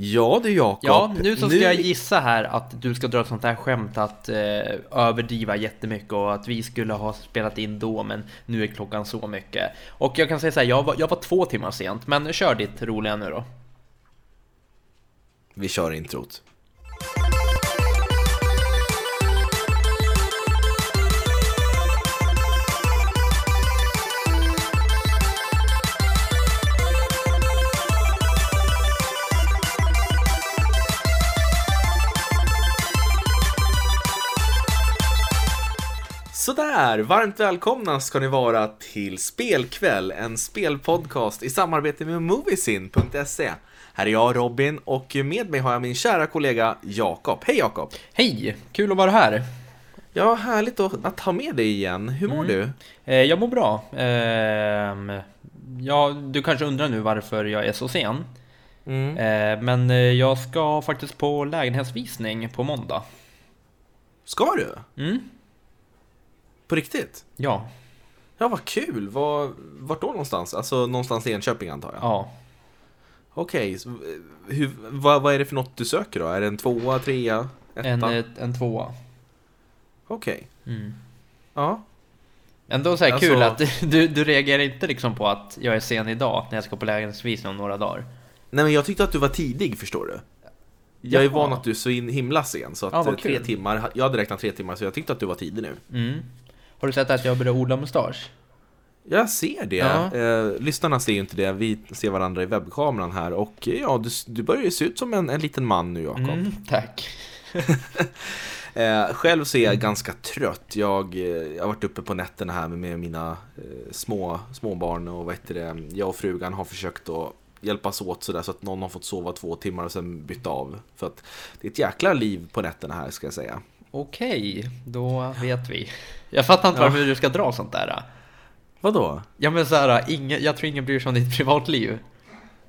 Ja du Jakob. Ja, nu så ska jag gissa här att du ska dra ett sånt här skämt att eh, överdriva jättemycket och att vi skulle ha spelat in då, men nu är klockan så mycket. Och jag kan säga så här, jag var, jag var två timmar sent, men kör ditt roliga nu då. Vi kör introt. Sådär, varmt välkomna ska ni vara till Spelkväll, en spelpodcast i samarbete med Moviesin.se. Här är jag Robin och med mig har jag min kära kollega Jakob. Hej Jakob! Hej! Kul att vara här! Ja, härligt att ha med dig igen. Hur mår mm. du? Eh, jag mår bra. Eh, ja, du kanske undrar nu varför jag är så sen. Mm. Eh, men jag ska faktiskt på lägenhetsvisning på måndag. Ska du? Mm. På riktigt? Ja. Ja, vad kul! Var, vart då någonstans? Alltså någonstans i Enköping antar jag? Ja. Okej, okay. vad, vad är det för något du söker då? Är det en tvåa, trea, etta? En, en tvåa. Okej. Okay. Mm. Ja. Ändå så här alltså... kul att du, du reagerar inte liksom på att jag är sen idag när jag ska på lägenhetsvisning om några dagar. Nej men jag tyckte att du var tidig förstår du. Jag är van att du är så himla sen så att ja, tre timmar, jag hade räknat tre timmar så jag tyckte att du var tidig nu. Mm. Har du sett att jag börjar odla mustasch? Jag ser det. Ja. Eh, lyssnarna ser ju inte det. Vi ser varandra i webbkameran här. Och ja, du, du börjar ju se ut som en, en liten man nu, Jakob. Mm, tack. eh, själv så är jag ganska trött. Jag, eh, jag har varit uppe på nätterna här med mina eh, små, små barn och vad heter det? Jag och frugan har försökt att hjälpas åt sådär så att någon har fått sova två timmar och sen byta av. För att det är ett jäkla liv på nätterna här ska jag säga. Okej, då vet vi. Jag fattar inte ja. varför du ska dra sånt där. Vadå? Ja men såhär, ingen, jag tror ingen bryr sig om ditt privatliv.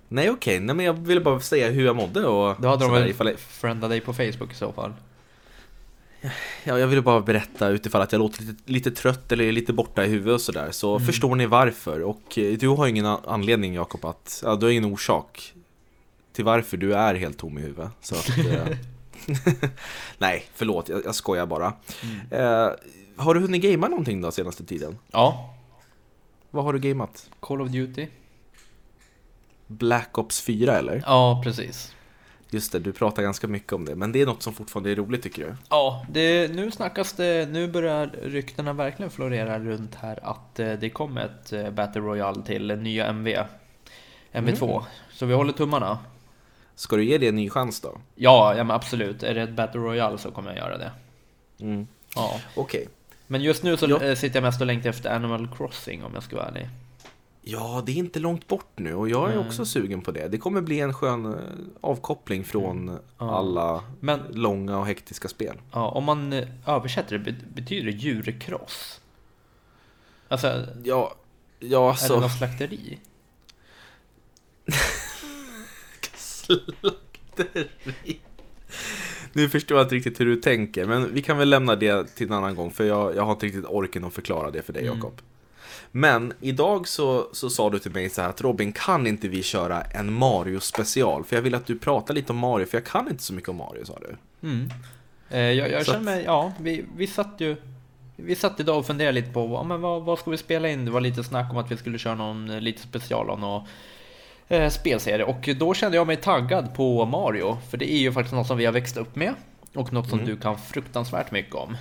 Nej okej, okay. nej men jag ville bara säga hur jag mådde och Då hade de väl ifall... friendat dig på Facebook i så fall. Ja, jag ville bara berätta utifall att jag låter lite, lite trött eller lite borta i huvudet och sådär Så mm. förstår ni varför och eh, du har ingen anledning Jakob att, ja du har ingen orsak Till varför du är helt tom i huvudet Så att, eh, Nej, förlåt, jag, jag skojar bara. Mm. Eh, har du hunnit gamea någonting då senaste tiden? Ja. Vad har du gameat? Call of Duty. Black Ops 4 eller? Ja, precis. Just det, du pratar ganska mycket om det, men det är något som fortfarande är roligt tycker du? Ja, det, nu snackas det, nu börjar ryktena verkligen florera runt här att eh, det kommer ett eh, Battle Royale till nya MV. MV2. Mm. Så vi håller tummarna. Ska du ge det en ny chans då? Ja, ja men absolut. Är det ett Battle Royale så kommer jag göra det. Mm. Ja. Okej. Okay. Men just nu så ja. Eh, sitter jag mest och längtar efter Animal Crossing om jag ska vara ärlig. Ja, det är inte långt bort nu och jag är mm. också sugen på det. Det kommer bli en skön eh, avkoppling från mm. ja. alla Men, långa och hektiska spel. Ja, om man eh, översätter det, betyder det djurkross? Alltså, ja, ja alltså... Är det något slakteri? slakteri. Nu förstår jag inte riktigt hur du tänker, men vi kan väl lämna det till en annan gång, för jag, jag har inte riktigt orken att förklara det för dig, mm. Jakob. Men idag så, så sa du till mig så här att Robin, kan inte vi köra en Mario special? För jag vill att du pratar lite om Mario, för jag kan inte så mycket om Mario, sa du. Mm. Eh, jag jag känner mig, ja, vi, vi satt ju vi satt idag och funderade lite på ja, men vad, vad ska vi spela in? Det var lite snack om att vi skulle köra någon eh, lite special om något spelserie och då kände jag mig taggad på Mario för det är ju faktiskt något som vi har växt upp med och något som mm. du kan fruktansvärt mycket om.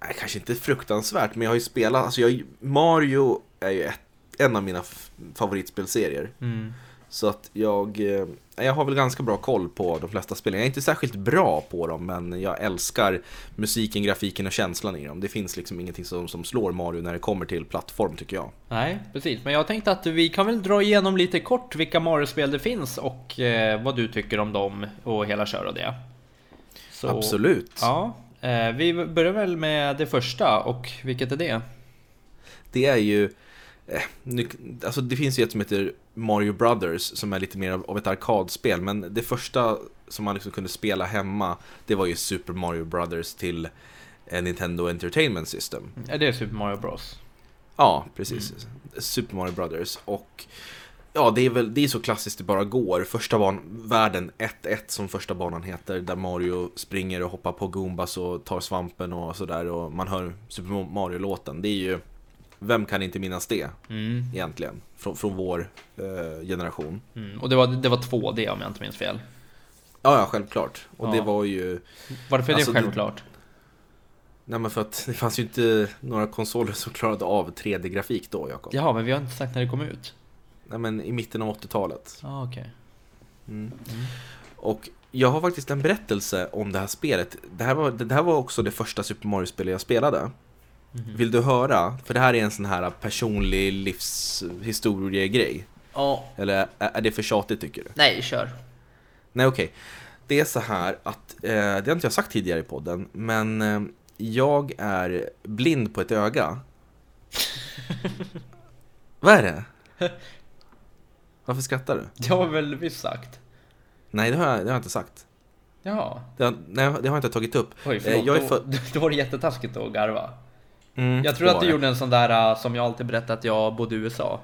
Nej, kanske inte fruktansvärt, men jag har ju spelat, alltså jag, Mario är ju ett, en av mina favoritspelserier. Mm. Så att jag, eh, jag har väl ganska bra koll på de flesta spelen. Jag är inte särskilt bra på dem, men jag älskar musiken, grafiken och känslan i dem. Det finns liksom ingenting som, som slår Mario när det kommer till plattform tycker jag. Nej, precis. Men jag tänkte att vi kan väl dra igenom lite kort vilka Mario-spel det finns och eh, vad du tycker om dem och hela kör och det. Så, Absolut. Ja, eh, vi börjar väl med det första och vilket är det? Det är ju alltså det finns ju ett som heter Mario Brothers som är lite mer av ett arkadspel men det första som man liksom kunde spela hemma det var ju Super Mario Brothers till eh, Nintendo Entertainment System. Är det Super Mario Bros? Ja, precis. Mm. Super Mario Brothers och Ja, det är väl det är så klassiskt det bara går. Första ban världen 1-1 som första banan heter. Där Mario springer och hoppar på Goombas och tar svampen och sådär. Och man hör Super Mario-låten. Det är ju... Vem kan inte minnas det Mm. egentligen? Från, från vår eh, generation. Mm. Och det var, det var 2D om jag inte minns fel. Ja, ja, självklart. Och det Ja. var ju... Varför är Alltså, det det- självklart? Nej men för att det fanns ju inte några konsoler som klarade av 3D-grafik då, Jakob. Jaha, men vi har inte sagt när det kom ut. Nej men i mitten av 80-talet. Ja, ah, okej. Mm. Mm. Och jag har faktiskt en berättelse om det här spelet. Det här var, det här var också det första Super Mario-spelet jag spelade. Mhm. Vill du höra? För det här är en sån här personlig livshistoriegrej. Ja, Eller är det för tjatigt tycker du? nej, kör. Nej okej. Det är så här att, eh, det har inte jag sagt tidigare i podden, men eh, jag är blind på ett öga. Vad är det? Varför skrattar du? Det har väl visst sagt? Nej, det har jag, det har jag inte sagt. Ja. Det har, nej, det har jag inte tagit upp. Oj, Eh, förlåt. jag är född- då var det jättetaskigt att garva. Mm, Jag tror att du gjorde en sån där uh, som jag alltid berättat att jag bodde i USA.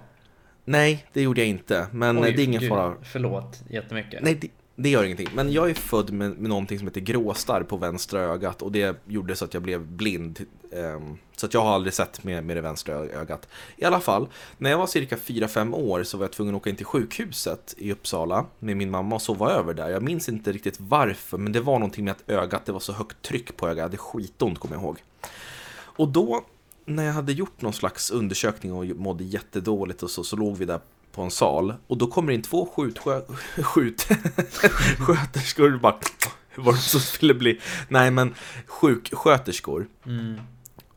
Nej, det gjorde jag inte. Men Oj, det är ingen gud, fara. Förlåt jättemycket. Nej, det, det gör ingenting. Men jag är född med, med någonting som heter gråstarr på vänstra ögat och det gjorde så att jag blev blind. Ehm, så att jag har aldrig sett med, med det vänstra ögat. I alla fall, när jag var cirka 4-5 år så var jag tvungen att åka in till sjukhuset i Uppsala med min mamma och sova över där. Jag minns inte riktigt varför, men det var någonting med att ögat, det var så högt tryck på ögat. Jag hade skitont kommer jag ihåg. Och då, när jag hade gjort någon slags undersökning och mådde jättedåligt och så, så låg vi där på en sal och då kommer in två skjutskö... skjut... sköterskor och bara... Var det som skulle bli? Nej men sjuksköterskor. Mm.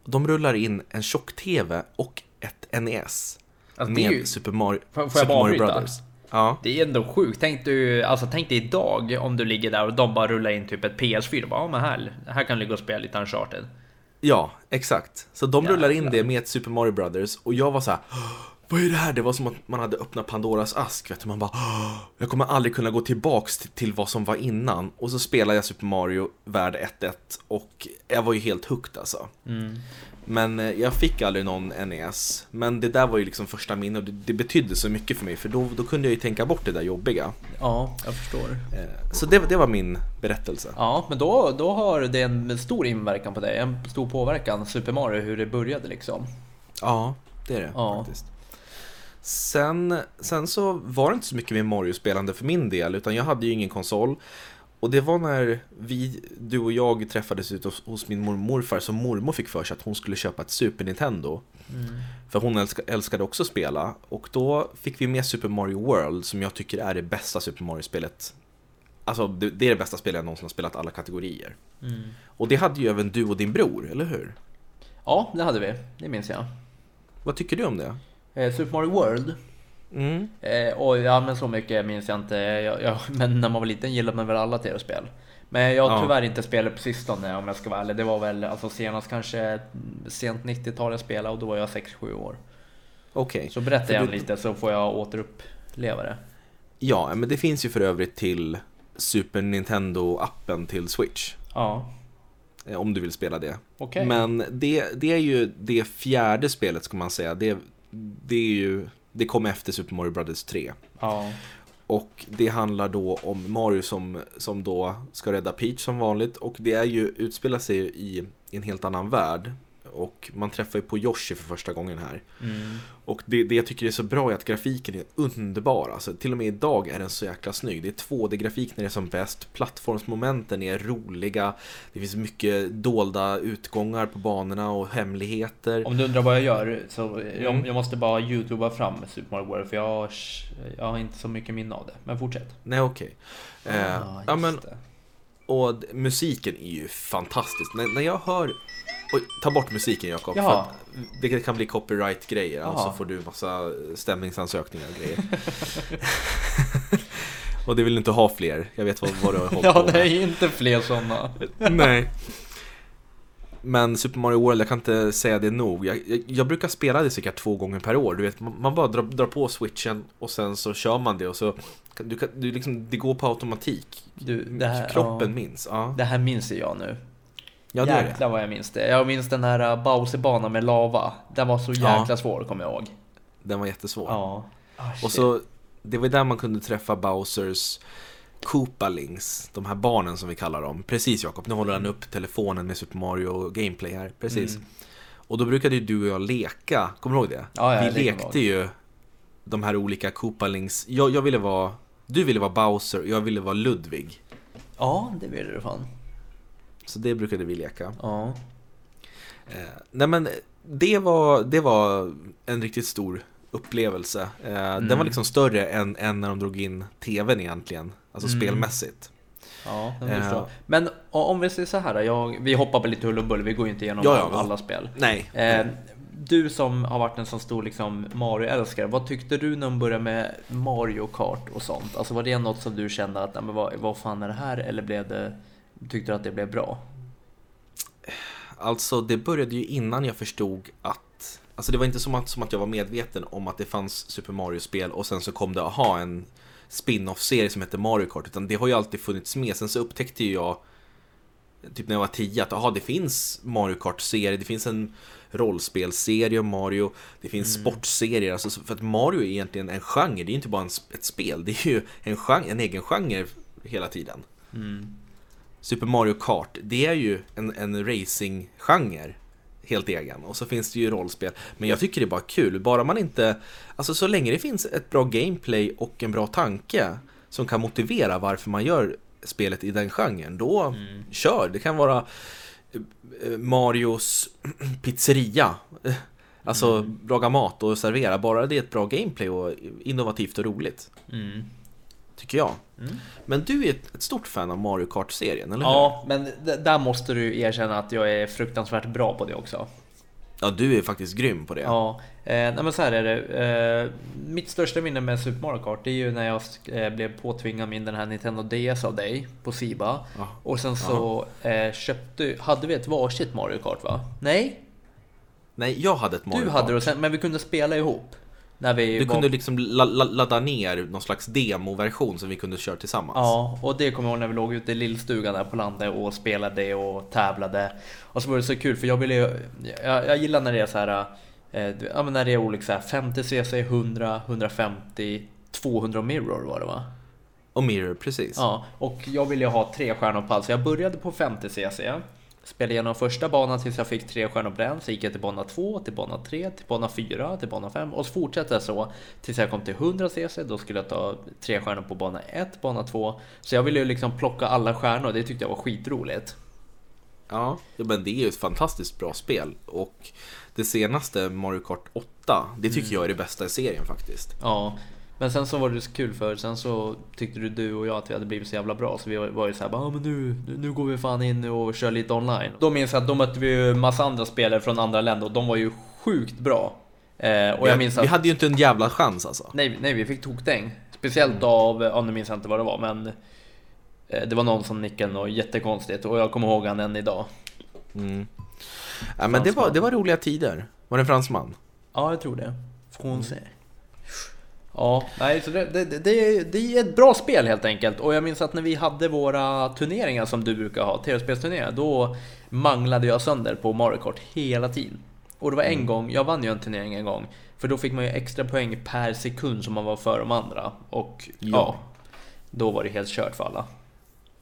De rullar in en tjock-tv och ett NES. Alltså, med ju, Super Mario, får, Super Mario? Brothers. Ja. Det är ändå sjukt. Tänk du, alltså tänk dig idag om du ligger där och de bara rullar in typ ett PS4 och bara, ja men här, här kan du ligga och spela lite Uncharted. Ja, exakt. Så de rullar in det med ett Super Mario Brothers och jag var så här. Vad är det här? Det var som att man hade öppnat Pandoras ask. Vet du? Man bara, jag kommer aldrig kunna gå tillbaks till, till vad som var innan. Och så spelade jag Super Mario värld 1-1 och jag var ju helt hooked alltså. Mm. Men eh, jag fick aldrig någon NES. Men det där var ju liksom första minne och det, det betydde så mycket för mig för då, då kunde jag ju tänka bort det där jobbiga. Ja, jag förstår. Eh, Så det, det var min berättelse. Ja, men då, då har det en stor inverkan på dig. En stor påverkan, Super Mario, hur det började liksom. Ja, det är det Ja. faktiskt. Sen, sen så var det inte så mycket med Mario-spelande för min del, utan jag hade ju ingen konsol. Och det var när vi, du och jag träffades ute hos, min mormor morfar som mormor fick för sig att hon skulle köpa ett Super Nintendo. För hon älska, älskade också att spela. Och då fick vi med Super Mario World som jag tycker är det bästa Super Mario-spelet. Alltså det, det är det bästa spelet jag någonsin har spelat alla kategorier. Mm. Och det hade ju även du och din bror, eller hur? Ja, det hade vi. Det minns jag. Vad tycker du om det? Eh, Super Mario World. Mm. Eh, och ja, men så mycket minns jag inte. Jag, jag, men när man var liten gillade man väl alla tv-spel. Men jag har Ja. tyvärr inte spelat på sistone om jag ska vara ärlig. Det var väl alltså senast kanske sent 90-tal jag spelade och då var jag 6-7 år. Okej. Så berätta igen du- lite så får jag återuppleva det. Ja, men det finns ju för övrigt till Super Nintendo-appen till Switch. Ja, eh, Om du vill spela det. okej. Men det, det är ju det fjärde spelet ska man säga. Det, det är ju Det kom efter Super Mario Brothers 3. Ja. Och det handlar då om Mario som, som då ska rädda Peach som vanligt. Och det är ju, utspelar sig i, i en helt annan värld. Och man träffar ju på Yoshi för första gången här. Mm. Och det, det jag tycker är så bra är att grafiken är underbar. Alltså, till och med idag är den så jäkla snygg. Det är 2D-grafik när det är som bäst. Plattformsmomenten är roliga. Det finns mycket dolda utgångar på banorna och hemligheter. Om du undrar vad jag gör så jag, Mm. jag måste bara youtuba fram Super Mario World för jag, har- jag har inte så mycket minne av det. Men fortsätt. Nej, okej. Eh, Ah, ja, men, det. Och musiken är ju fantastisk. När, när jag hör... Oj, ta bort musiken Jakob. Det kan bli copyright-grejer. Och så Jaha. får du massa stämningsansökningar och grejer. och det vill du inte ha fler. Jag vet vad, vad du har hållit Ja, på det med. är inte fler sådana. Nej. Men Super Mario World, jag kan inte säga det nog. Jag, jag, jag brukar spela det cirka två gånger per år. Du vet, man, bara drar, drar på switchen och sen så kör man det och så du kan, du liksom, det går på automatik. Du, det här, Kroppen ja, minns. Ja, det här minns jag nu. ja det. Jäklar vad jag minns det. Jag minns den här uh, Bowser-banan med lava. Den var så Ja. jäkla svår, kommer jag ihåg. Den var jättesvår. Ja. Ah, Och så det var där man kunde träffa Bowsers Koopalings, de här barnen som vi kallar dem. Precis Jakob, nu håller han upp telefonen med Super Mario Gameplay här. Precis. Mm. Och då brukade ju du och jag leka, kommer du ihåg det? Ja, ja, vi lekte ju de här olika Koopalings. Jag, jag ville vara, du ville vara Bowser och jag ville vara Ludvig. Ja, det ville du fan. Så det brukade vi leka. Ja. Eh, nej men det var, det var en riktigt stor upplevelse. Eh, mm. Den var liksom större än, än när de drog in tvn egentligen, alltså mm. spelmässigt. Ja, eh. Men om vi säger så här, jag, vi hoppar på lite hull och bull, vi går ju inte igenom ja, ja, alla spel. Nej. Eh, du som har varit en så stor liksom Mario-älskare, vad tyckte du när de började med Mario Kart och sånt? Alltså var det något som du kände att, nej, men vad, vad fan är det här? Eller blev det, tyckte du att det blev bra? Alltså det började ju innan jag förstod att Alltså det var inte som att, som att jag var medveten om att det fanns Super Mario-spel och sen så kom det, aha, en spin-off-serie som heter Mario Kart. Utan det har ju alltid funnits med. Sen så upptäckte ju jag, typ när jag var tio, att aha, det finns Mario Kart-serie, det finns en rollspelserie om Mario, det finns mm. sportserier. Alltså, för att Mario är egentligen en genre, det är ju inte bara en, ett spel, det är ju en, genre, en egen genre hela tiden. Mm. Super Mario Kart, det är ju en, en racing-genre helt egen. Och så finns det ju rollspel. Men jag tycker det är bara kul, bara man inte... Alltså så länge det finns ett bra gameplay och en bra tanke som kan motivera varför man gör spelet i den genren, då mm. kör. Det kan vara eh, Marios pizzeria. Alltså mm. laga mat och servera, bara det är ett bra gameplay och innovativt och roligt. Mm tycker jag. Mm. Men du är ett, stort fan av Mario Kart-serien, eller Ja, hur? men där måste du erkänna att jag är fruktansvärt bra på det också. Ja, du är faktiskt grym på det. Ja, eh, nej men så här är det. Eh, mitt största minne med Super Mario Kart, det är ju när jag eh, blev påtvingad min den här Nintendo DS av dig på Siba. Ja. Och sen så eh, köpte, hade vi ett varsitt Mario Kart va? Nej? Nej, jag hade ett Mario Du hade det, men vi kunde spela ihop. När vi du var... kunde liksom ladda ner någon slags demoversion som vi kunde köra tillsammans. Ja, och det kommer jag ihåg när vi låg ute i lillstugan där på landet och spelade och tävlade. Och så var det så kul för jag ville ju, jag, jag gillar när det är så här, eh, ja men när det är olika så här 50 cc, 100, 150, 200 mirror var det va? Och mirror, precis. Ja, och jag ville ju ha tre stjärnor på allt så jag började på 50 cc. Spelade igenom första banan tills jag fick tre stjärnor på den. Så gick jag till bana 2, till bana 3, till bana 4, till bana 5 och så fortsatte jag så tills jag kom till 100 cc. Då skulle jag ta tre stjärnor på bana 1, bana 2. Så jag ville ju liksom plocka alla stjärnor. Det tyckte jag var skitroligt. Ja, men det är ju ett fantastiskt bra spel och det senaste Mario Kart 8, det tycker mm. jag är det bästa i serien faktiskt. Ja, men sen så var det så kul för sen så tyckte du, du och jag att vi hade blivit så jävla bra så vi var ju såhär, ah, men nu, nu går vi fan in och kör lite online. Då minns jag att då mötte vi ju massa andra spelare från andra länder och de var ju sjukt bra. Eh, och jag minns att... Vi hade ju inte en jävla chans alltså. Nej, nej vi fick tokdäng. Speciellt av, ja nu minns jag inte vad det var men eh, Det var någon som nickade och jättekonstigt och jag kommer ihåg han än idag. Mm. Ja, men det var, det var roliga tider. Var det en fransman? Ja, jag tror det. Français. Mm. Ja, nej, så det, det, det, det, är ett bra spel helt enkelt. Och jag minns att när vi hade våra turneringar som du brukar ha, tv-spelsturneringar, då manglade jag sönder på Mario Kart hela tiden. Och det var en mm. gång, jag vann ju en turnering en gång, för då fick man ju extra poäng per sekund som man var för de andra. Och ja, ja då var det helt kört för alla.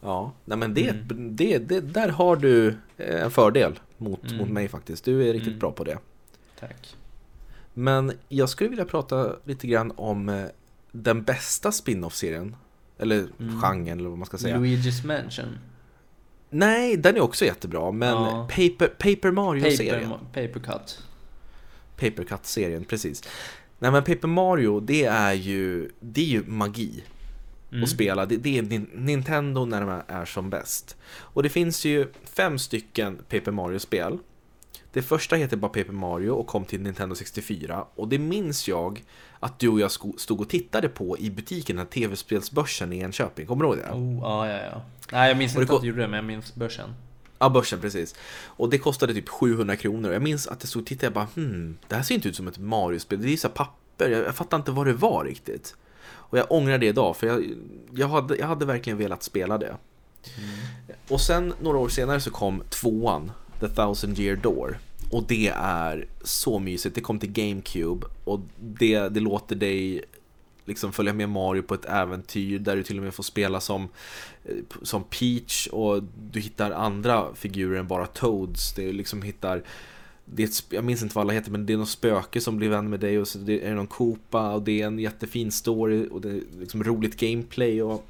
Ja, nej men det, mm. det, det, där har du en fördel mot, mm. mot mig faktiskt. Du är riktigt mm. bra på det. Tack. Men jag skulle vilja prata lite grann om eh, den bästa spin-off-serien. Eller mm. genren eller vad man ska säga. Luigi's Mansion. Nej, den är också jättebra. Men ja. Paper, Paper Mario-serien. Paper, Paper Cut. Paper Cut-serien, precis. Nej men Paper Mario, det är ju, det är ju magi. Mm. Att spela, det, det, är Nintendo när de är som bäst. Och det finns ju fem stycken Paper Mario-spel. Det första heter bara Paper Mario och kom till Nintendo 64 och det minns jag att du och jag stod och tittade på i butiken, den tv-spelsbörsen i Enköping. Kommer du ihåg det? Oh, ja, ja, ja. Nej, jag minns inte att du gjorde det, men jag minns börsen. Ja, börsen precis. Och det kostade typ 700 kronor. Jag minns att jag stod och tittade och bara hmm, det här ser inte ut som ett Mario-spel. Det är så papper. Jag, jag fattar inte vad det var riktigt. Och jag ångrar det idag, för jag, jag, hade, jag hade verkligen velat spela det. Mm. Och sen några år senare så kom tvåan The Thousand Year Door. Och det är så mysigt. Det kom till GameCube och det, det låter dig liksom följa med Mario på ett äventyr där du till och med får spela som, eh, som Peach och du hittar andra figurer än bara Toads. Det är liksom hittar det är ett, jag minns inte vad alla heter, men det är någon spöke som blir vän med dig och så det är någon Koopa och det är en jättefin story och det är liksom roligt gameplay och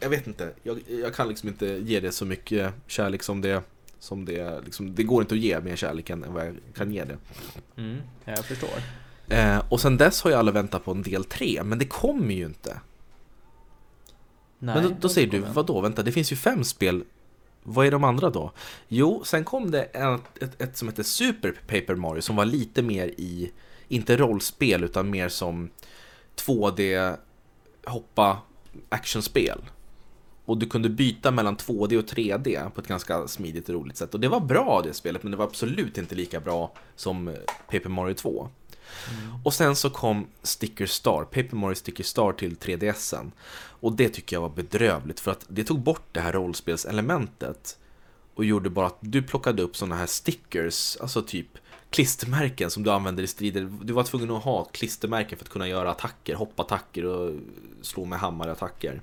jag vet inte, jag, jag kan liksom inte ge det så mycket kärlek som det som det, liksom, det går inte att ge mer kärlek än vad jag kan ge det. Mm, jag förstår. Eh, och sen dess har jag alla väntat på en del 3, men det kommer ju inte. Nej, men då, då säger du, vad då? Vänta, det finns ju fem spel. Vad är de andra då? Jo, sen kom det ett, ett, ett som heter Super Paper Mario som var lite mer i, inte rollspel utan mer som 2D hoppa actionspel. Och du kunde byta mellan 2D och 3D på ett ganska smidigt och roligt sätt. Och det var bra det spelet, men det var absolut inte lika bra som Paper Mario 2. Mm. Och sen så kom Sticker Star, Paper Mario Sticker Star till 3DSen. Och det tycker jag var bedrövligt för att det tog bort det här rollspelselementet och gjorde bara att du plockade upp sådana här stickers, alltså typ klistermärken som du använder i strider. Du var tvungen att ha klistermärken för att kunna göra attacker, hoppattacker och slå med hammarattacker.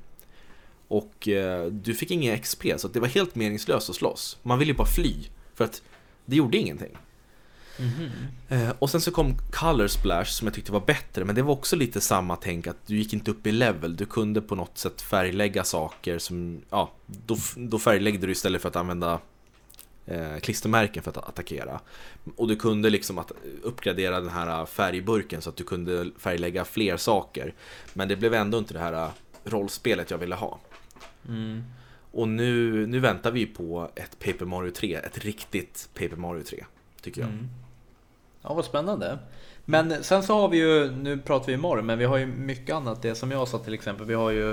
Och eh, du fick ingen XP, så det var helt meningslöst att slåss. Man ville ju bara fly, för att det gjorde ingenting. Mm -hmm. eh, och sen så kom Color Splash som jag tyckte var bättre, men det var också lite samma tänk att du gick inte upp i level. Du kunde på något sätt färglägga saker som, ja, då, då färgläggde du istället för att använda eh, klistermärken för att attackera. Och du kunde liksom att uppgradera den här färgburken så att du kunde färglägga fler saker. Men det blev ändå inte det här rollspelet jag ville ha. Mm. Och nu, nu väntar vi på ett Paper Mario 3, ett riktigt Paper Mario 3, tycker jag. Mm. Ja, vad spännande. Men sen så har vi ju, nu pratar vi Mario, men vi har ju mycket annat. Det som jag sa till exempel, vi har ju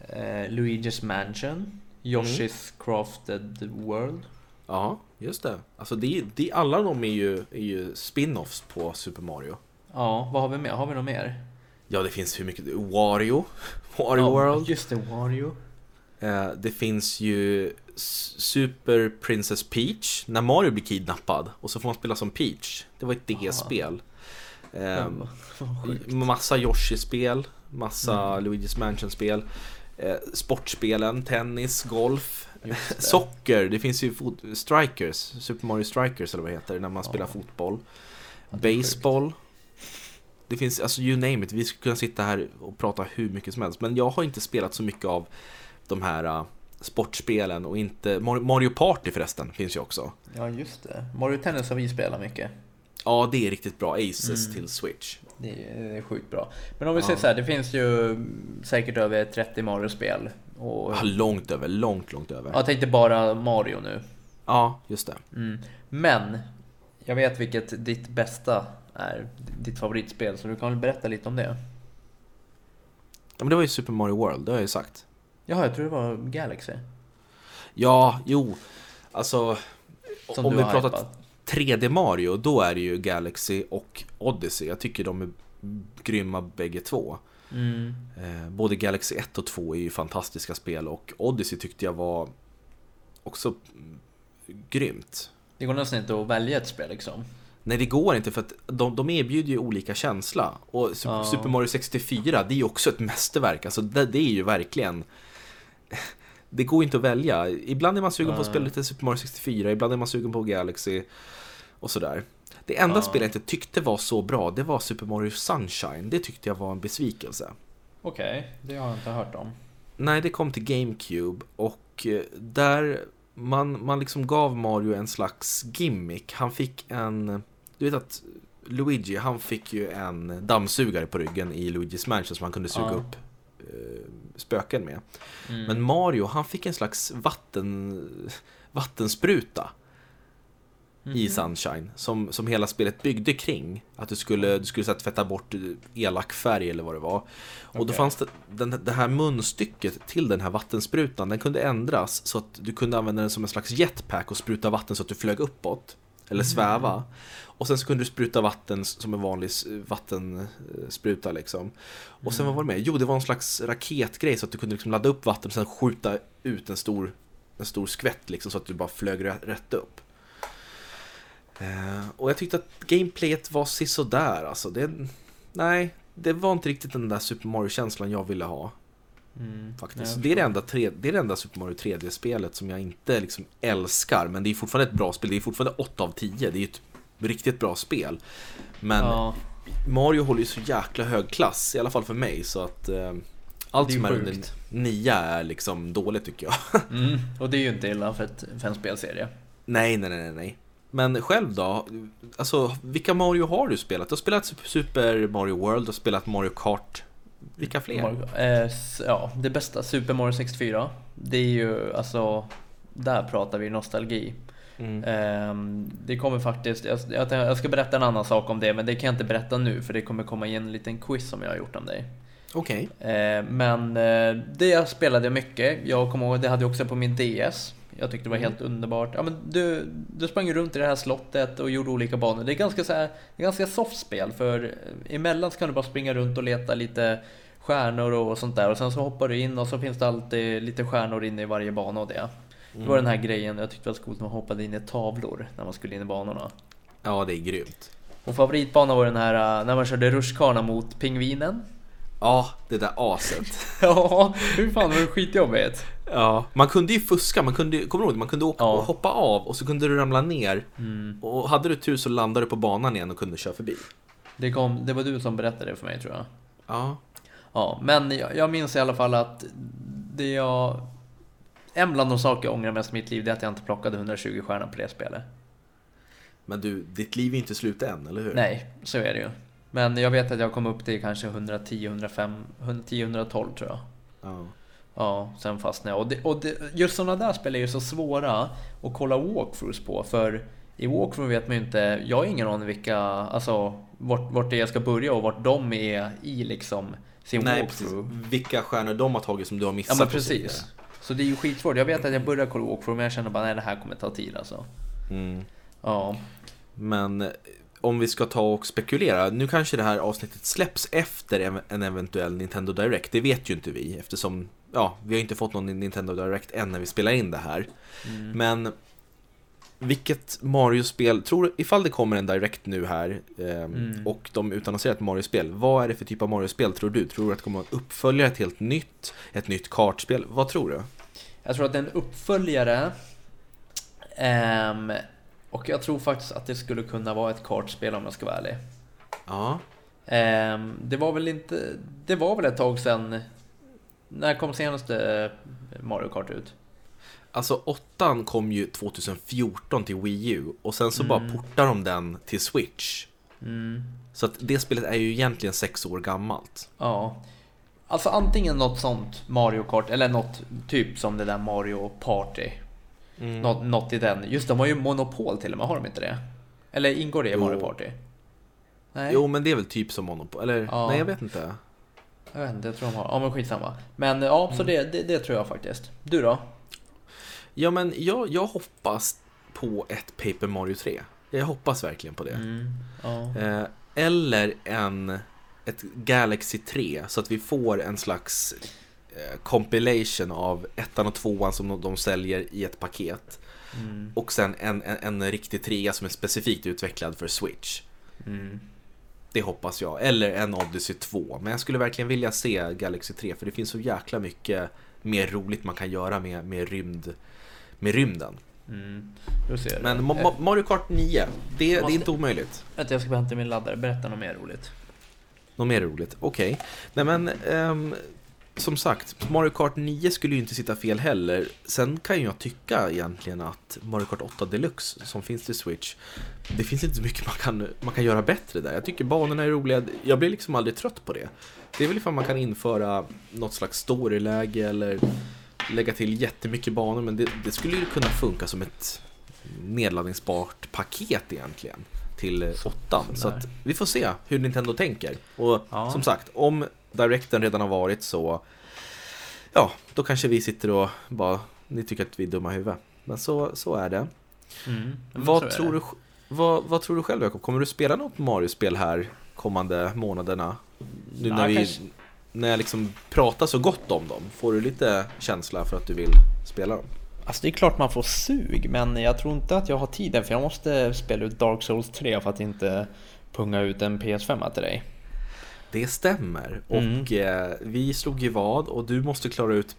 eh, Luigi's Mansion, Yoshi's mm. Crafted World. Ja, just det. Alltså det, det, alla de är ju, är ju spin-offs på Super Mario. Ja, vad har vi mer? Har vi något mer? Ja, det finns hur mycket... Wario. Wario ja, World. Just det, Wario. Eh, det finns ju Super Princess Peach, när Mario blir kidnappad och så får man spela som Peach. Det var ett DS-spel. Eh, massa Yoshi-spel, massa mm. Luigi's Mansion-spel. Eh, sportspelen, tennis, golf, det. socker. Det finns ju Strikers, Super Mario Strikers eller vad det heter, när man spelar fotboll. Baseball. Det finns, alltså you name it, vi skulle kunna sitta här och prata hur mycket som helst. Men jag har inte spelat så mycket av de här uh, sportspelen och inte... Mario Party förresten finns ju också. Ja, just det. Mario Tennis har vi spelat mycket. Ja, det är riktigt bra. Aces mm. till Switch. Det är, det är sjukt bra. Men om vi ja. säger så här, det finns ju säkert över 30 Mario-spel. Och... Ja, långt över, långt, långt över. Jag tänkte bara Mario nu. Ja, just det. Mm. Men, jag vet vilket ditt bästa är, ditt favoritspel, så du kan väl berätta lite om det? Ja, men det var ju Super Mario World, det har jag ju sagt. Jaha, jag tror det var Galaxy. Ja, jo. Alltså, Som om vi pratar hypat. 3D Mario, då är det ju Galaxy och Odyssey. Jag tycker de är grymma bägge två. Mm. Eh, både Galaxy 1 och 2 är ju fantastiska spel och Odyssey tyckte jag var också grymt. Det går nästan inte att välja ett spel liksom. Nej, det går inte för att de, de erbjuder ju olika känsla. Och ja. Super Mario 64, det är ju också ett mästerverk. Alltså det, det är ju verkligen det går inte att välja. Ibland är man sugen på att spela lite Super Mario 64, ibland är man sugen på Galaxy och sådär. Det enda uh. spelet jag inte tyckte var så bra, det var Super Mario Sunshine. Det tyckte jag var en besvikelse. Okej, okay, det har jag inte hört om. Nej, det kom till GameCube och eh, där man, man liksom gav Mario en slags gimmick. Han fick en... Du vet att Luigi, han fick ju en dammsugare på ryggen i Luigi's Mansion som han kunde suga uh. upp spöken med. Mm. Men Mario, han fick en slags vatten, vattenspruta mm. i Sunshine som, som hela spelet byggde kring. Att du skulle, du skulle så tvätta bort elak färg eller vad det var. Och okay. då fanns det, den, det här munstycket till den här vattensprutan, den kunde ändras så att du kunde använda den som en slags jetpack och spruta vatten så att du flög uppåt. Eller mm. sväva. Och sen så kunde du spruta vatten som en vanlig vattenspruta liksom. Och sen vad var det med? Jo, det var en slags raketgrej så att du kunde liksom ladda upp vatten och sen skjuta ut en stor, en stor skvätt liksom så att du bara flög rätt upp. Eh, och jag tyckte att gameplayet var sisådär alltså. Det, nej, det var inte riktigt den där Super Mario-känslan jag ville ha. Mm. Faktiskt. Det är det, enda tre, det är det enda Super Mario 3D-spelet som jag inte liksom älskar. Men det är fortfarande ett bra spel. Det är fortfarande 8 av 10. Det är ett riktigt bra spel. Men Ja, Mario håller ju så jäkla hög klass, i alla fall för mig. Så att eh, allt är som är under 9 är liksom dåligt tycker jag. mm. och det är ju inte illa för, ett, för en spelserie. nej, nej, nej, nej, nej. Men själv då? Alltså, vilka Mario har du spelat? Du har spelat Super Mario World, du har spelat Mario Kart. Vilka fler? Mario- eh, ja, det bästa, Super Mario 64. Det är ju alltså, där pratar vi nostalgi. Mm. Ehm, det kommer faktiskt, jag, jag, jag ska berätta en annan sak om det, men det kan jag inte berätta nu för det kommer komma i en liten quiz som jag har gjort om dig. Okej. Eh, men eh, det spelade jag mycket. Jag kommer ihåg, det hade jag också på min DS. Jag tyckte det var helt underbart. Ja, men du, du sprang ju runt i det här slottet och gjorde olika banor. Det är ganska, så här, ganska soft spel för eh, emellan så kan du bara springa runt och leta lite stjärnor och sånt där och sen så hoppar du in och så finns det alltid lite stjärnor inne i varje bana och det. Det var den här grejen jag tyckte var så coolt när man hoppade in i tavlor när man skulle in i banorna. Ja, det är grymt. Och favoritbanan var den här eh, när man körde rutschkana mot pingvinen. Ja, det där aset. Ja, hur fan var det skitjobbigt? Ja, man kunde ju fuska, man kunde, kommer du ihåg? Man kunde åka Ja. och hoppa av och så kunde du ramla ner. Mm. Och hade du tur så landade du på banan igen och kunde köra förbi. Det, kom, det var du som berättade det för mig tror jag. Ja, Ja, men jag, jag minns i alla fall att det jag... En bland de saker jag ångrar mest i mitt liv det är att jag inte plockade 120 stjärnor på det spelet. men du, ditt liv är inte slut än, eller hur? Nej, så är det ju. Men jag vet att jag kom upp till kanske 110, 105, 110, 112 tror jag. Ja. Ja, sen fastnade jag. Och, det, och det, just sådana där spel är ju så svåra att kolla walkthroughs på. För i walkthrough vet man ju inte, jag har ingen aning vilka, alltså vart, vart det är jag ska börja och vart de är i liksom sin Nej, precis. walkthrough. Vilka stjärnor de har tagit som du har Ja missat men så vidare. precis. Så det är ju skitsvårt. Jag vet att jag började kolla walkthrough men jag känner bara nej det här kommer ta tid alltså. Mm. Ja. Men om vi ska ta och spekulera, nu kanske det här avsnittet släpps efter en- en eventuell Nintendo Direct. Det vet ju inte vi eftersom, ja, vi har inte fått någon Nintendo Direct än när vi spelar in det här. Mm. Men vilket Mario-spel, tror ifall det kommer en Direct nu här ehm, Mm. och de utannonserar ett Mario-spel, vad är det för typ av Mario-spel tror du? Tror du att det kommer att uppfölja ett helt nytt, ett nytt kartspel? Vad tror du? Jag tror att en uppföljare. Ehm, och jag tror faktiskt att det skulle kunna vara ett kartspel om jag ska vara ärlig. Ja, Ehm, det var väl inte... Det var väl ett tag sedan... När kom senaste Mario Kart ut? alltså åttan kom ju 2014 till Wii U och sen så bara Mm. portar de den till Switch. Mm. Så att det spelet är ju egentligen sex år gammalt. Ja. Alltså antingen något sånt Mario Kart eller något typ som det där Mario Party. Något, något i den. Just de har ju monopol till och med, har de inte det? Eller ingår det i Jo. Mario Party? Nej, Jo, men det är väl typ som Monopol, eller? Ja. Nej, jag vet inte. jag vet inte, jag tror de har. Ja men skitsamma. Men ja, så det, det, det tror jag faktiskt. Du då? Ja, men jag, jag hoppas på ett Paper Mario 3. Jag hoppas verkligen på det. Mm. Ja. Eh, eller en, ett Galaxy 3, så att vi får en slags compilation av ettan och tvåan som de, säljer i ett paket. Mm. Och sen en, en, en riktig trea som är specifikt utvecklad för Switch. Mm. Det hoppas jag. Eller en Odyssey 2. Men jag skulle verkligen vilja se Galaxy 3 för det finns så jäkla mycket mer roligt man kan göra med, med, rymd, med rymden. Mm. Men Eh, Ma- Ma- Mario Kart 9, det, det är Måste- inte omöjligt. Vänta, jag ska bara hämta min laddare. Berätta något mer roligt. Något mer roligt? Okej. Nej men, ehm, som sagt, Mario Kart 9 skulle ju inte sitta fel heller. Sen kan jag tycka egentligen att Mario Kart 8 Deluxe som finns till Switch, det finns inte så mycket man kan, man kan göra bättre där. Jag tycker banorna är roliga, jag blir liksom aldrig trött på det. Det är väl ifall man kan införa något slags storyläge eller lägga till jättemycket banor, men det, det skulle ju kunna funka som ett nedladdningsbart paket egentligen till eh, åttan. Så Sådär. att vi får se hur Nintendo tänker. Och Ja. som sagt, om Directen redan har varit så Ja, då kanske vi sitter och bara Ni tycker att vi är dumma i huvudet. Men så, så är det. Mm. Vad tror, det. du, vad, vad tror du själv Jakob? Kommer du spela något Mario-spel här kommande månaderna? Nu Ja, när, vi, kanske. när jag liksom pratar så gott om dem. Får du lite känsla för att du vill spela dem? Alltså det är klart man får sug, men jag tror inte att jag har tiden för jag måste spela ut Dark Souls 3 för att inte punga ut en PS5 till dig. Det stämmer. Och eh, vi slog ju vad och du måste klara ut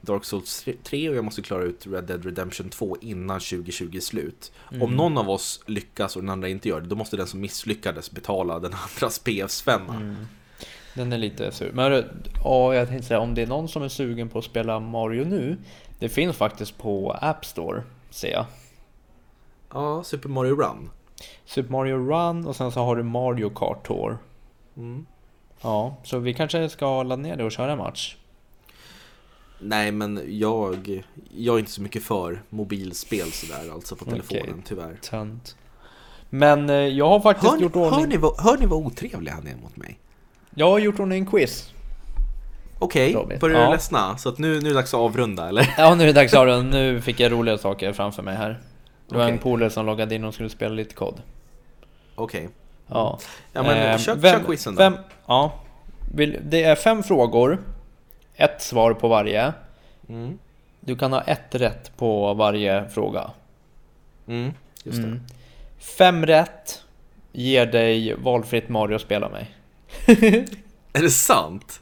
Dark Souls 3 och jag måste klara ut Red Dead Redemption 2 innan 2020 är slut. Om någon av oss lyckas och den andra inte gör det, då måste den som misslyckades betala den andras PF-svenna. Den är lite sur. Men hörru, ja, jag tänkte säga om det är någon som är sugen på att spela Mario nu. Det finns faktiskt på App Store, ser jag. Ja, Super Mario Run. Super Mario Run och sen så har du Mario Kart Tour. Mm. Ja, så vi kanske ska ladda ner det och köra en match. Nej, men jag, jag är inte så mycket för mobilspel sådär, alltså på telefonen Okej. tyvärr. Tönt. Men eh, jag har faktiskt Hör ni, gjort ordning... hör, ni vad, hör ni vad otrevlig han är mot mig? Jag har gjort ordning en quiz. Okej, Robin. börjar Ja. du ledsna? Så att nu, nu är det dags att avrunda, eller? Ja, nu är det dags att avrunda. Nu fick jag roliga saker framför mig här. Det var en Okej. polare som loggade in och skulle spela lite kod. Okej. Ja. Ja, men Eh, kör, vem- kör quizen då. Fem, ja. Det är fem frågor. Ett svar på varje. Mm. Du kan ha ett rätt på varje fråga. Mm, just det. Mm. Fem rätt ger dig valfritt Mario att spela med. Är det sant?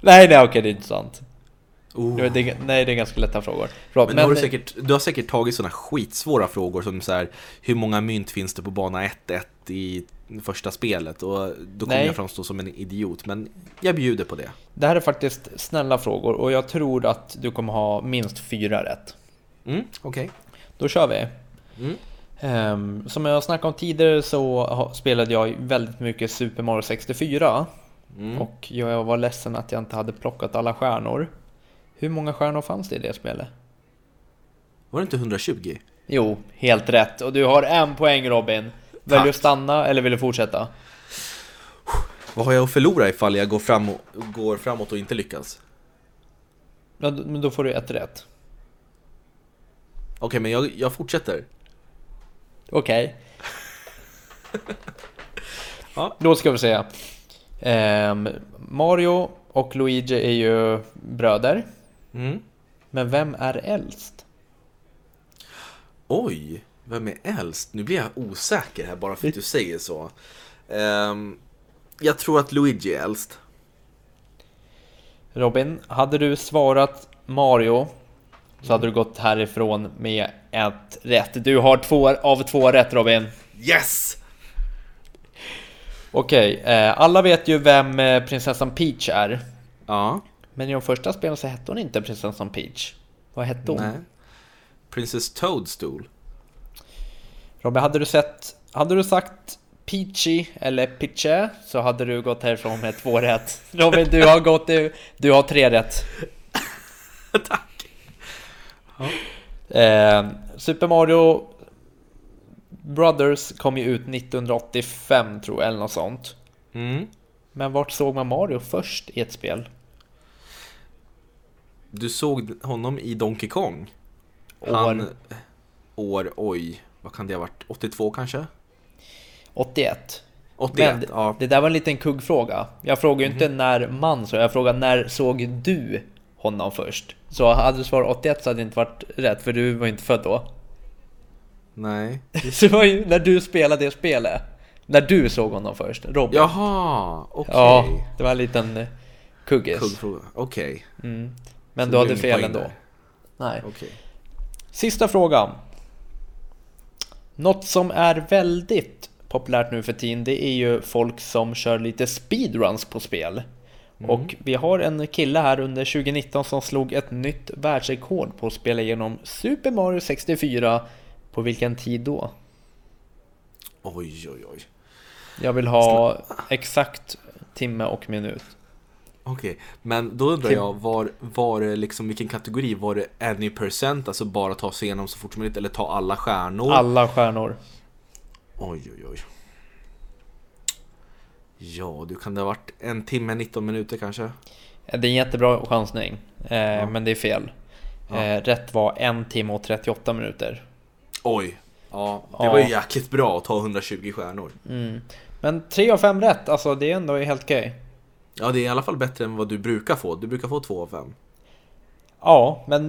Nej, nej okej, det är inte sant. Oh. Det, nej, det är ganska lätta frågor. Bra, Men, har du, säkert, du har säkert tagit sådana skitsvåra frågor som så här, hur många mynt finns det på bana 1-1 i första spelet? Och då kommer Nej. jag framstå som en idiot, men jag bjuder på det. Det här är faktiskt snälla frågor och jag tror att du kommer ha minst fyra rätt. Mm, okej. Då kör vi. Mm. Ehm, som jag snackade om tidigare så spelade jag väldigt mycket Super Mario 64 Mm. och jag var ledsen att jag inte hade plockat alla stjärnor. Hur många stjärnor fanns det i det spelet? Var det inte 120? Jo, helt rätt. Och du har en poäng Robin. Väljer du att stanna eller vill du fortsätta? Vad har jag att förlora ifall jag går, fram och, går framåt och inte lyckas? Ja, men då får du ett rätt. Okej, men jag, jag fortsätter. Okej. Ja. Då ska vi se. Ehm, Mario och Luigi är ju bröder. Mm. Men vem är äldst? Oj, vem är äldst? Nu blir jag osäker här bara för att du säger så. Ehm, jag tror att Luigi är äldst. Robin, hade du svarat Mario så hade du gått härifrån med ett rätt. Du har två av två rätt Robin. Yes! Okej, eh, alla vet ju vem eh, prinsessan Peach är. Ja, Men i de första spelen så hette hon inte prinsessan Peach. Vad hette hon? nej. Princess Toadstool. Robin, hade du sett... Hade du sagt Peachy eller Pitche så hade du gått härifrån med två rätt. Robin, du har gått... Du, du har tre rätt. Tack! Eh, Super Mario Brothers kom ju ut 1985 tror jag, eller något sånt. Mm. Men vart såg man Mario först i ett spel? Du såg honom i Donkey Kong. År Han, år, oj, vad kan det ha varit? 82 kanske? 81. 81, Men ja. det där var en liten kuggfråga. Jag frågar ju inte när man så jag frågar när såg du honom först? Så hade du svarat 81 så hade det inte varit rätt för du var inte född då. Nej. Så det var ju när du spelade det spelet. När du såg honom först, Robin. Jaha, okej. Ja, det var en liten eh, kuggis. Kuggfråga, okej. Mm. Men Så du hade fel ändå. där. Nej. Okej. Sista frågan. Något som är väldigt populärt nu för tiden, det är ju folk som kör lite speedruns på spel. Och vi har en kille här under 2019 som slog ett nytt världsrekord på att spela igenom Super Mario 64. På vilken tid då? Oj, oj, oj. Jag vill ha exakt timme och minut. Okej, men då undrar jag, var, var det liksom, vilken kategori? Var det any percent, alltså bara ta sig igenom så fort som möjligt, eller ta alla stjärnor? Alla stjärnor. Oj, oj, oj. Ja, du kan det ha varit en timme, 19 minuter kanske? Det är en jättebra chansning, eh, men det är fel. Ja. Eh, rätt var en timme och 38 minuter. Oj. Ja, det Ja. var ju jäkligt bra att ta 120 stjärnor. Mm. Men 3 av 5 rätt, alltså det är ändå helt okej. Ja, det är i alla fall bättre än vad du brukar få. Du brukar få 2 av 5. Ja, men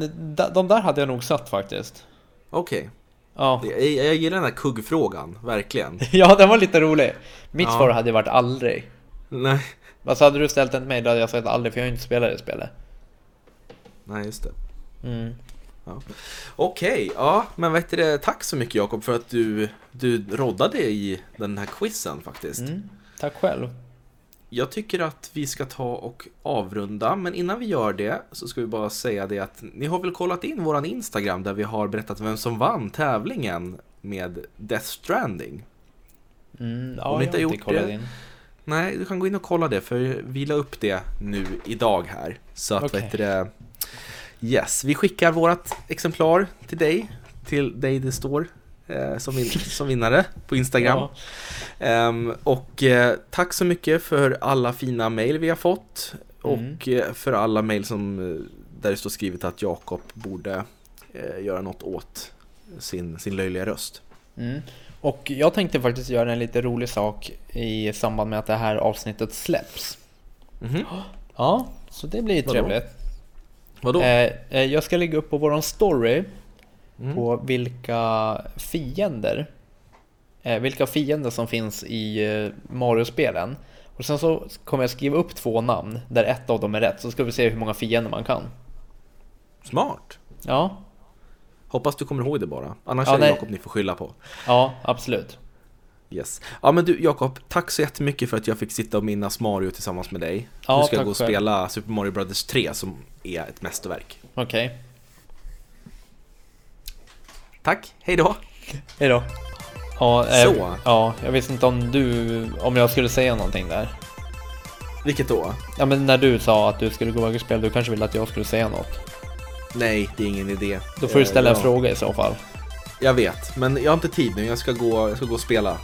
de där hade jag nog satt faktiskt. Okej. Ja, Jag, jag gillar den här kuggfrågan, verkligen. ja den var lite rolig. Mitt Ja. svar hade varit aldrig. Nej, Alltså hade du ställt den till mig då hade jag sagt aldrig för jag har inte spelat det spelet. Nej, just det. Mm. Ja. Okej, ja, men vet du, tack så mycket Jakob för att du, du roddade i den här quizen faktiskt. Mm. Tack själv. Jag tycker att vi ska ta och avrunda, men innan vi gör det så ska vi bara säga det att ni har väl kollat in våran Instagram där vi har berättat vem som vann tävlingen med Death Stranding. Mm, ja, Om ni inte har gjort det, in. Nej, du kan gå in och kolla det för vi la upp det nu idag här. Så att Okej. vet du det, Yes, vi skickar vårat exemplar till dig. Till dig det står eh, som, vin som vinnare på Instagram. Ja. Ehm, och eh, tack så mycket för alla fina mail vi har fått. Mm. Och eh, för alla mail som, eh, där det står skrivet att Jakob borde eh, göra något åt sin, sin löjliga röst. Mm. Och jag tänkte faktiskt göra en lite rolig sak i samband med att det här avsnittet släpps. Mhm. Ja, så det blir Vadå? trevligt. Vadå? Eh, eh, jag ska lägga upp på våran story Mm. på vilka fiender eh, vilka fiender som finns i eh, Mario-spelen. Och sen så kommer jag skriva upp två namn där ett av dem är rätt så ska vi se hur många fiender man kan. Smart! Ja, Hoppas du kommer ihåg det bara. Annars Ja, är det. Jakob ni får skylla på. ja absolut. Yes. Ja men du Jakob, tack så jättemycket för att jag fick sitta och minnas Mario tillsammans med dig. Ja, nu ska jag gå och själv. spela Super Mario Brothers 3 som är ett mästerverk. Okej, Tack, hej då! hejdå. Ja, eh, Så. ja, jag visste inte om du, om jag skulle säga någonting där. Vilket då? Ja men när du sa att du skulle gå iväg och spela, du kanske ville att jag skulle säga något. Nej, det är ingen idé. Då får du Eh, ställa en ja. fråga i så fall. Jag vet, men jag har inte tid nu. Jag ska gå, jag ska gå och spela